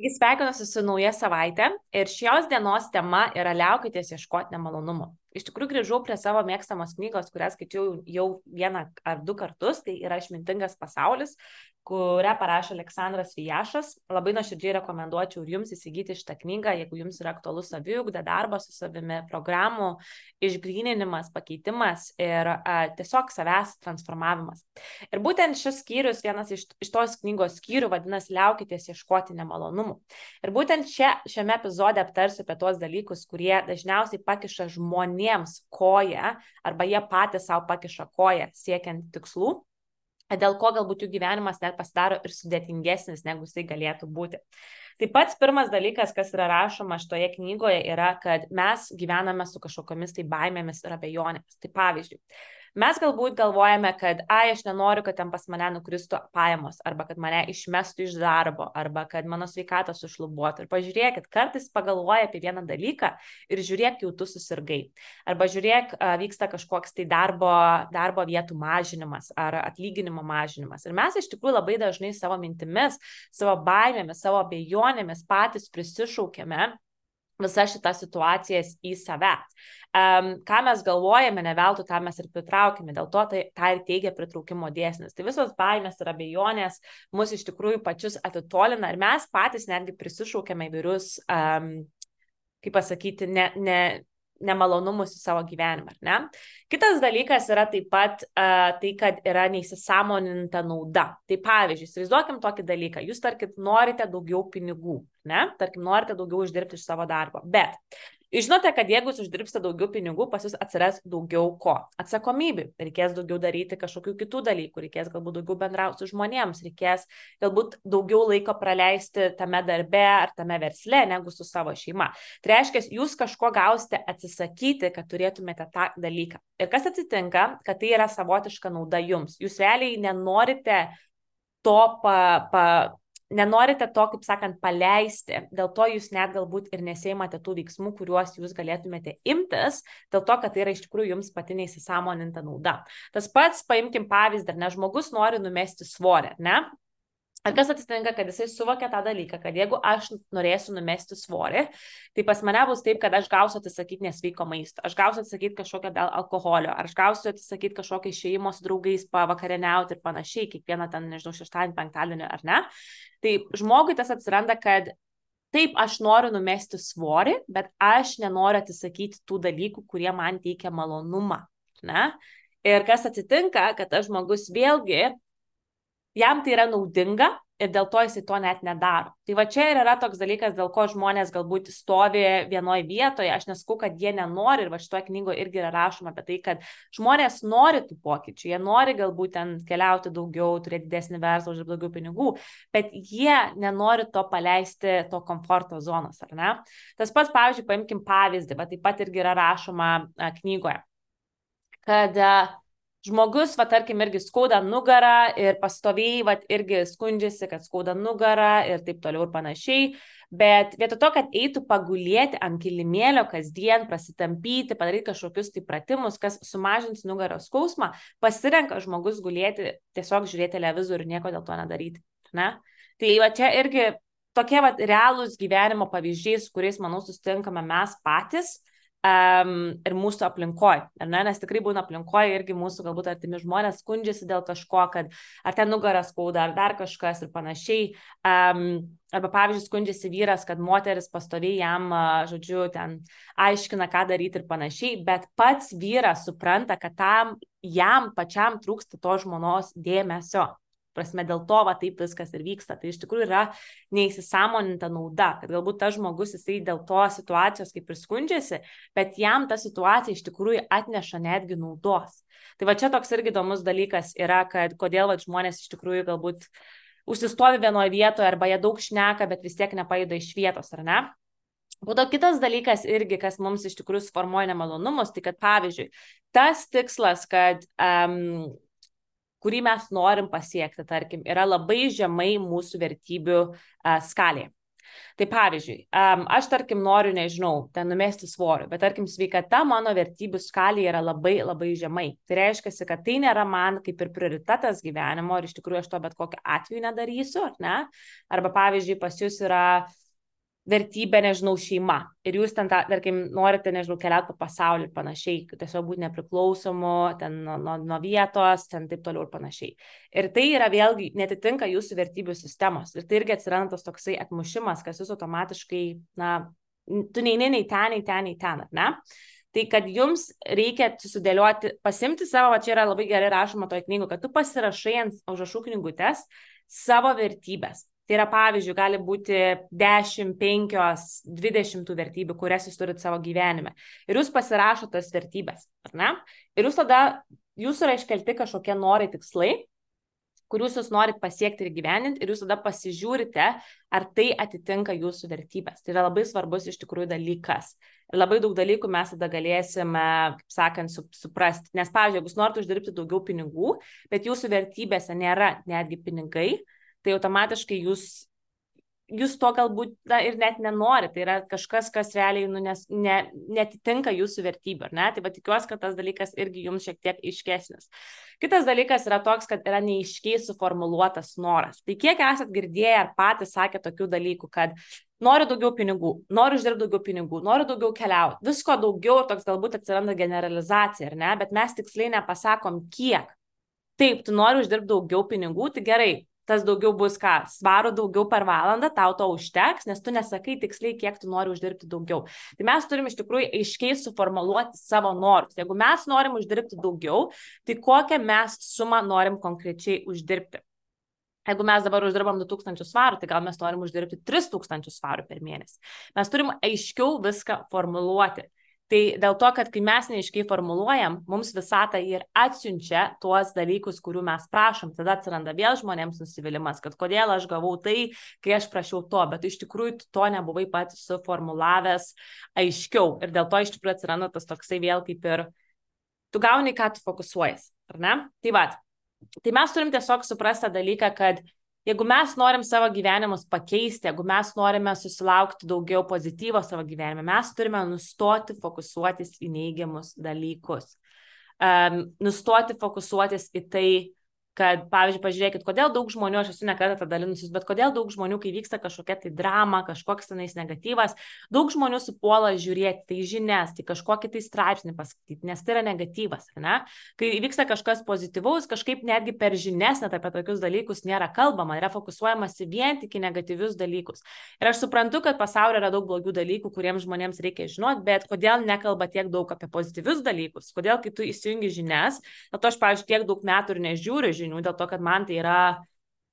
Taigi sveikinuosi su nauja savaitė ir šios dienos tema yra liaukitės ieškoti nemalonumų. Iš tikrųjų grįžau prie savo mėgstamos knygos, kurią skaičiau jau vieną ar du kartus, tai yra Išmintingas pasaulis, kurią parašė Aleksandras Vijašas. Labai nuoširdžiai rekomenduočiau ir jums įsigyti šitą knygą, jeigu jums yra aktualus saviugda, darbas su savimi, programų išgryninimas, pakeitimas ir a, tiesiog savęs transformavimas. Ir būtent šis skyrius, vienas iš, iš tos knygos skyrių, vadinasi Liaukitės ieškoti nemalonumų. Ir būtent čia, šiame epizode aptarsiu apie tuos dalykus, kurie dažniausiai pakiša žmonėms koją arba jie patys savo pakiša koją siekiant tikslų dėl ko galbūt jų gyvenimas net pasidaro ir sudėtingesnis, negu jisai galėtų būti. Tai pats pirmas dalykas, kas yra rašoma šitoje knygoje, yra, kad mes gyvename su kažkokiamis tai baimėmis ir abejonėmis. Tai pavyzdžiui, Mes galbūt galvojame, kad, ai, aš nenoriu, kad ten pas mane nukristų pajamos, arba kad mane išmestų iš darbo, arba kad mano sveikata sušlubuotų. Ir pažiūrėkit, kartais pagalvoja apie vieną dalyką ir žiūrėk, jau tu susirgai. Arba žiūrėk, vyksta kažkoks tai darbo, darbo vietų mažinimas ar atlyginimo mažinimas. Ir mes iš tikrųjų labai dažnai savo mintimis, savo baimėmis, savo abejonėmis patys prisišaukėme visas šitas situacijas į save. Um, ką mes galvojame, ne veltui tą mes ir pritraukime, dėl to tai, tą ir teigia pritraukimo dėsnis. Tai visos baimės ir abejonės mus iš tikrųjų pačius atitolina ir mes patys netgi prisišaukėme įvairius, um, kaip pasakyti, ne, ne, nemalonumus į savo gyvenimą, ar ne? Kitas dalykas yra taip pat uh, tai, kad yra neįsisamoninta nauda. Tai pavyzdžiui, įsivaizduokim tokį dalyką, jūs tarkit norite daugiau pinigų, ne? Tarkim, norite daugiau uždirbti iš savo darbo, bet žinote, kad jeigu jūs uždirbsite daugiau pinigų, pas jūs atsiras daugiau ko? Atsakomybių. Reikės daugiau daryti kažkokių kitų dalykų, reikės galbūt daugiau bendrauti su žmonėms, reikės galbūt daugiau laiko praleisti tame darbe ar tame versle negu su savo šeima. Tai reiškia, jūs kažko gausite atsisakyti, kad turėtumėte tą dalyką. Ir kas atsitinka, kad tai yra savotiška nauda jums. Jūs realiai nenorite to pa, pa, nenorite to, kaip sakant, paleisti, dėl to jūs net galbūt ir neseimate tų veiksmų, kuriuos jūs galėtumėte imtis, dėl to, kad tai yra iš tikrųjų jums pati neįsisamoninta nauda. Tas pats, paimkim pavyzdį, ne, žmogus nori numesti svorį, ne? Ir kas atsitinka, kad jisai suvokia tą dalyką, kad jeigu aš norėsiu numesti svorį, tai pas mane bus taip, kad aš gausiu atsisakyti nesveiko maisto, aš gausiu atsisakyti kažkokio dėl alkoholio, aš gausiu atsisakyti kažkokio išėjimo su draugais pavakarieniauti ir panašiai, kiekvieną ten, nežinau, šeštadienį, penktadienį ar ne. Tai žmogui tas atsiranda, kad taip, aš noriu numesti svorį, bet aš nenoriu atsisakyti tų dalykų, kurie man teikia malonumą. Ne? Ir kas atsitinka, kad tas žmogus vėlgi jam tai yra naudinga ir dėl to jisai to net nedaro. Tai va čia ir yra toks dalykas, dėl ko žmonės galbūt stovi vienoje vietoje. Aš nesakau, kad jie nenori ir va šitoje knygoje irgi yra rašoma apie tai, kad žmonės nori tų pokyčių, jie nori galbūt ten keliauti daugiau, turėti didesnį verslą, uždirbti daugiau pinigų, bet jie nenori to paleisti, to komforto zonos, ar ne? Tas pats, pavyzdžiui, paimkim pavyzdį, va taip pat irgi yra rašoma a, knygoje, kad a, žmogus, va tarkim, irgi skauda nugarą ir pastoviai, va irgi skundžiasi, kad skauda nugarą ir taip toliau ir panašiai. Bet vietoj to, kad eitų pagulėti ant kilimėlio kasdien, prasitampyti, padaryti kažkokius tai pratimus, kas sumažins nugaros skausmą, pasirenka žmogus gulėti, tiesiog žiūrėti televizorių ir nieko dėl to nedaryti. Ne? Tai va čia irgi tokie va realūs gyvenimo pavyzdžiai, su kuriais, manau, susitinkame mes patys um, ir mūsų aplinkoje, ne? nes tikrai būna aplinkoje irgi mūsų galbūt artimi žmonės skundžiasi dėl kažko, kad ar ten nugaras skauda, ar dar kažkas ir panašiai. Um, arba pavyzdžiui, skundžiasi vyras, kad moteris pastoviai jam, žodžiu, ten aiškina, ką daryti ir panašiai, bet pats vyras supranta, kad tam jam pačiam trūksta to žmonos dėmesio prasme, dėl to va taip viskas ir vyksta. Tai iš tikrųjų yra neįsisamoninta nauda, kad galbūt tas žmogus jisai dėl to situacijos kaip ir skundžiasi, bet jam ta situacija iš tikrųjų atneša netgi naudos. Tai va čia toks irgi įdomus dalykas yra, kad kodėl va žmonės iš tikrųjų galbūt užsistovi vienoje vietoje arba jie daug šneka, bet vis tiek nepajuda iš vietos, ar ne? To kitas dalykas irgi, kas mums iš tikrųjų suformuoja nemalonumus, tai kad pavyzdžiui, tas tikslas, kad um, kurį mes norim pasiekti, tarkim, yra labai žemai mūsų vertybių skalėje. Tai pavyzdžiui, aš tarkim noriu, nežinau, ten numesti svorio, bet tarkim sveikata mano vertybių skalėje yra labai labai žemai. Tai reiškia, kad tai nėra man kaip ir prioritetas gyvenimo ir iš tikrųjų aš to bet kokiu atveju nedarysiu, ar ne? Arba pavyzdžiui, pas jūs yra vertybė, nežinau, šeima. Ir jūs ten, ta, tarkim, norite, nežinau, keliauti po pasaulį ir panašiai, tiesiog būti nepriklausomu, ten nuo, nuo, nuo vietos, ten taip toliau ir panašiai. Ir tai yra vėlgi netitinka jūsų vertybių sistemos. Ir tai irgi atsiranda tas toksai atmušimas, kas jūs automatiškai, na, tu neini nei ten, nei ten, nei ten, ar ne? Tai kad jums reikia susidėlioti, pasimti savo, va čia yra labai gerai rašoma toje knygoje, kad tu pasirašai ant užrašų knygutės savo vertybės. Tai yra, pavyzdžiui, gali būti 10, 5, 20 vertybių, kurias jūs turite savo gyvenime. Ir jūs pasirašote tas vertybės, ar ne? Ir jūs tada, jūsų yra iškelti kažkokie norai tikslai, kuriuos jūs norit pasiekti ir gyveninti, ir jūs tada pasižiūrite, ar tai atitinka jūsų vertybės. Tai yra labai svarbus iš tikrųjų dalykas. Ir labai daug dalykų mes tada galėsime, kaip sakant, suprasti. Nes, pavyzdžiui, jeigu jūs norite uždirbti daugiau pinigų, bet jūsų vertybėse nėra netgi pinigai, tai automatiškai jūs, jūs to galbūt na, ir net nenorite. Tai yra kažkas, kas realiai nu, nes, ne, netitinka jūsų vertybių, ar ne? Tai va tikiuosi, kad tas dalykas irgi jums šiek tiek aiškesnis. Kitas dalykas yra toks, kad yra neiškiai suformuluotas noras. Tai kiek esat girdėję ar patys sakė tokių dalykų, kad noriu daugiau pinigų, noriu uždirbti daugiau pinigų, noriu daugiau keliauti, visko daugiau ir toks galbūt atsiranda generalizacija, ar ne, bet mes tiksliai nepasakom kiek. Taip, tu nori uždirbti daugiau pinigų, tai gerai, tas daugiau bus ką, svarų daugiau per valandą, tau to užteks, nes tu nesakai tiksliai, kiek tu nori uždirbti daugiau. Tai mes turim iš tikrųjų aiškiai suformuoluoti savo norus. Jeigu mes norim uždirbti daugiau, tai kokią mes sumą norim konkrečiai uždirbti. Jeigu mes dabar uždirbam 2000 svarų, tai gal mes norim uždirbti 3000 svarų per mėnesį. Mes turim aiškiau viską formuluoti. Tai dėl to, kad kai mes neiškiai formuluojam, mums visata ir atsiunčia tuos dalykus, kurių mes prašom, tada atsiranda vėl žmonėms nusivylimas, kad kodėl aš gavau tai, kai aš prašiau to, bet iš tikrųjų to nebuvai pats suformulavęs aiškiau. Ir dėl to iš tikrųjų atsiranda tas toksai vėl kaip ir tu gauni, ką tu fokusuojas, ar ne? Tai va, tai mes turim tiesiog suprasti tą dalyką, kad Jeigu mes norim savo gyvenimus pakeisti, jeigu mes norime susilaukti daugiau pozityvo savo gyvenime, mes turime nustoti fokusuotis į neigiamus dalykus. Um, nustoti fokusuotis į tai, kad, pavyzdžiui, pažiūrėkit, kodėl daug žmonių, aš esu nekartą tą dalinusis, bet kodėl daug žmonių, kai vyksta kažkokia tai drama, kažkoks tenais negatyvas, daug žmonių supuola žiūrėti tai žinias, tai kažkokį tai straipsnį paskaityti, nes tai yra negatyvas, ne? Kai vyksta kažkas pozityvaus, kažkaip netgi per žinias net apie tokius dalykus nėra kalbama, yra fokusuojamasi vien tik į negatyvius dalykus. Ir aš suprantu, kad pasaulyje yra daug blogių dalykų, kuriems žmonėms reikia žinoti, bet kodėl nekalba tiek daug apie pozityvius dalykus, kodėl kai tu įsijungi žinias, dėl to aš, pavyzdžiui, tiek daug metų ir nežiūriu žinių, dėl to, kad man tai yra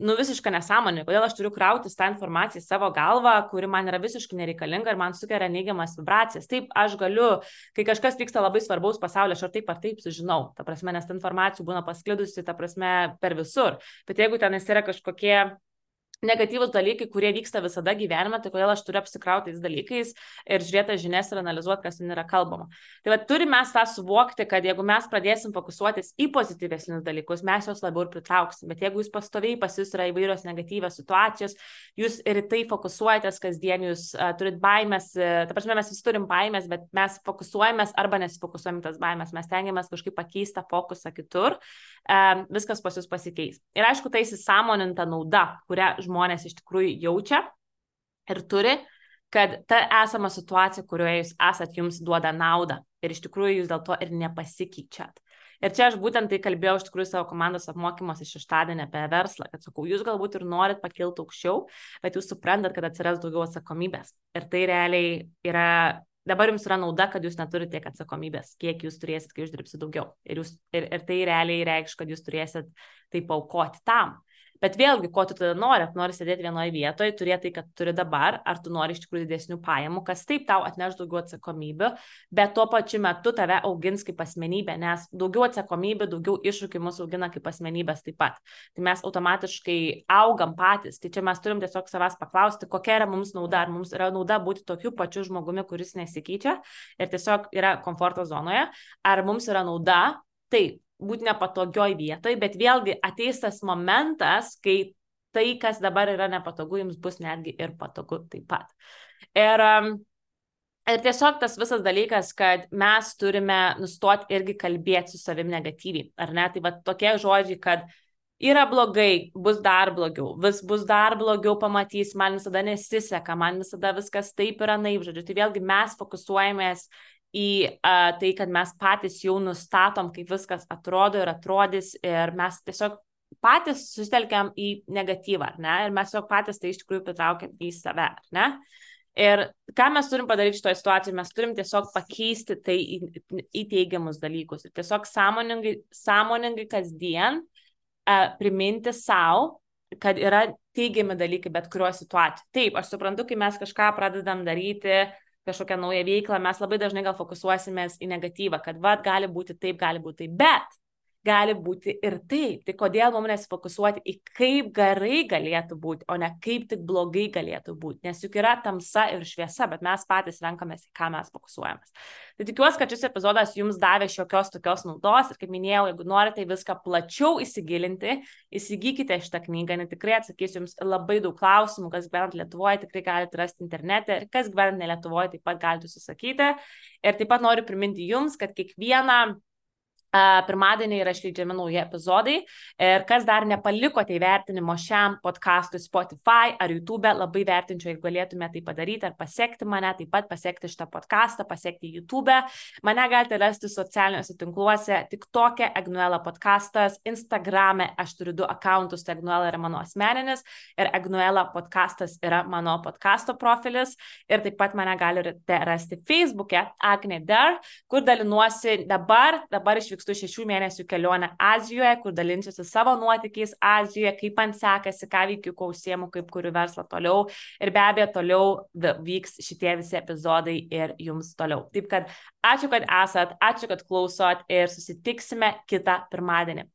nu, visiška nesąmonė, kodėl aš turiu krautis tą informaciją į savo galvą, kuri man yra visiškai nereikalinga ir man sukelia neigiamas vibracijas. Taip, aš galiu, kai kažkas vyksta labai svarbaus pasaulyje, aš ar taip ar taip sužinau, ta prasme, nes ta informacija būna pasklidusi, ta prasme, per visur. Bet jeigu ten yra kažkokie negatyvus dalykai, kurie vyksta visada gyvenime, tai kodėl aš turiu apsikrauti tais dalykais ir žiūrėti žinias ir analizuoti, kas ten yra kalbama. Tai va, turime mes tą suvokti, kad jeigu mes pradėsim fokusuotis į pozityvesnius dalykus, mes juos labiau ir pritrauksim. Bet jeigu jūs pastoviai pas jūs yra įvairios negatyvios situacijos, jūs ir tai fokusuojatės kasdien, jūs uh, turit baimės, uh, ta prasme, mes visi turim baimės, bet mes fokusuojamės arba nesifokusuojam tas baimės, mes tengiamės kažkaip pakeisti fokusą kitur, uh, viskas pas jūs pasikeis. Ir aišku, tai įsisamoninta nauda, kurią žmonės iš tikrųjų jaučia ir turi, kad ta esama situacija, kurioje jūs esat, jums duoda naudą ir iš tikrųjų jūs dėl to ir nepasikeičiat. Ir čia aš būtent tai kalbėjau iš tikrųjų savo komandos apmokymuose šeštadienį apie verslą, kad sakau, jūs galbūt ir norit pakilti aukščiau, bet jūs suprantat, kad atsiras daugiau atsakomybės. Ir tai realiai yra, dabar jums yra nauda, kad jūs neturite tiek atsakomybės, kiek jūs turėsit, kai uždirbsit daugiau. Ir, jūs, ir, ir tai realiai reikš, kad jūs turėsit tai paukoti tam. Bet vėlgi, ko tu tada nori, ar nori sėdėti vienoje vietoje, turėti tai, kad turi dabar, ar tu nori iš tikrųjų didesnių pajamų, kas taip tau atneš daugiau atsakomybių, bet tuo pačiu metu tave augins kaip asmenybė, nes daugiau atsakomybių, daugiau iššūkių mus augina kaip asmenybės taip pat. Tai mes automatiškai augam patys. Tai čia mes turim tiesiog savęs paklausti, kokia yra mums nauda, ar mums yra nauda būti tokiu pačiu žmogumi, kuris nesikeičia ir tiesiog yra komforto zonoje, ar mums yra nauda, taip, būti nepatogioj vietoj, bet vėlgi ateis tas momentas, kai tai, kas dabar yra nepatogu, jums bus netgi ir patogu taip pat. Ir um, Ir tiesiog tas visas dalykas, kad mes turime nustoti irgi kalbėti su savim negatyviai, ar ne? Tai va tokie žodžiai, kad yra blogai, bus dar blogiau, vis bus dar blogiau pamatys, man visada nesiseka, man visada viskas taip yra naip, žodžiu. Tai vėlgi mes fokusuojamės į uh, tai, kad mes patys jau nustatom, kaip viskas atrodo ir atrodys ir mes tiesiog patys susitelkiam į negatyvą, ne? Ir mes jau patys tai iš tikrųjų pritraukiam į save, ne? Ir ką mes turim padaryti šitoje situacijoje, mes turim tiesiog pakeisti tai į, į teigiamus dalykus. Ir tiesiog sąmoningai, sąmoningai kasdien uh, priminti savo, kad yra teigiami dalykai bet kurioje situacijoje. Taip, aš suprantu, kai mes kažką pradedam daryti, kažkokią naują veiklą, mes labai dažnai gal fokusuosimės į negatyvą, kad vad gali būti taip, gali būti taip, bet gali būti ir taip. Tai kodėl mums nesifokusuoti į kaip gerai galėtų būti, o ne kaip tik blogai galėtų būti. Nes juk yra tamsa ir šviesa, bet mes patys renkamės, į ką mes fokusuojamės. Tai tikiuosi, kad šis epizodas jums davė šiokios tokios naudos ir kaip minėjau, jeigu norite viską plačiau įsigilinti, įsigykite šitą knygą, nes tikrai atsakys jums labai daug klausimų, kas gyvenat Lietuvoje, tikrai galite rasti internete ir kas gyvenat ne Lietuvoje, taip pat galite susakyti. Ir taip pat noriu priminti jums, kad kiekvieną Pirmadienį yra išleidžiami nauji epizodai. Ir kas dar nepalikote įvertinimo šiam podcastui Spotify ar YouTube, labai vertinčiau, jeigu galėtumėte tai padaryti, ar pasiekti mane, taip pat pasiekti šitą podcastą, pasiekti YouTube. Mane galite rasti socialiniuose tinkluose, tik tokia Agnuela podcastas, Instagrame aš turiu du akantus, tai Agnuela yra mano asmeninis ir Agnuela podcastas yra mano podcasto profilis. Ir taip pat mane galite rasti Facebook'e Agne Dar, kur dalinuosi dabar, dabar išvykstu vykstu šešių mėnesių kelionę Azijoje, kur dalinsiuosi savo nuotykiais Azijoje, kaip man sekasi, ką veikiu, kuo užsiemu, kaip kuriu verslą toliau. Ir be abejo, toliau vyks šitie visi epizodai ir jums toliau. Taip kad ačiū, kad esat, ačiū, kad klausot ir susitiksime kitą pirmadienį.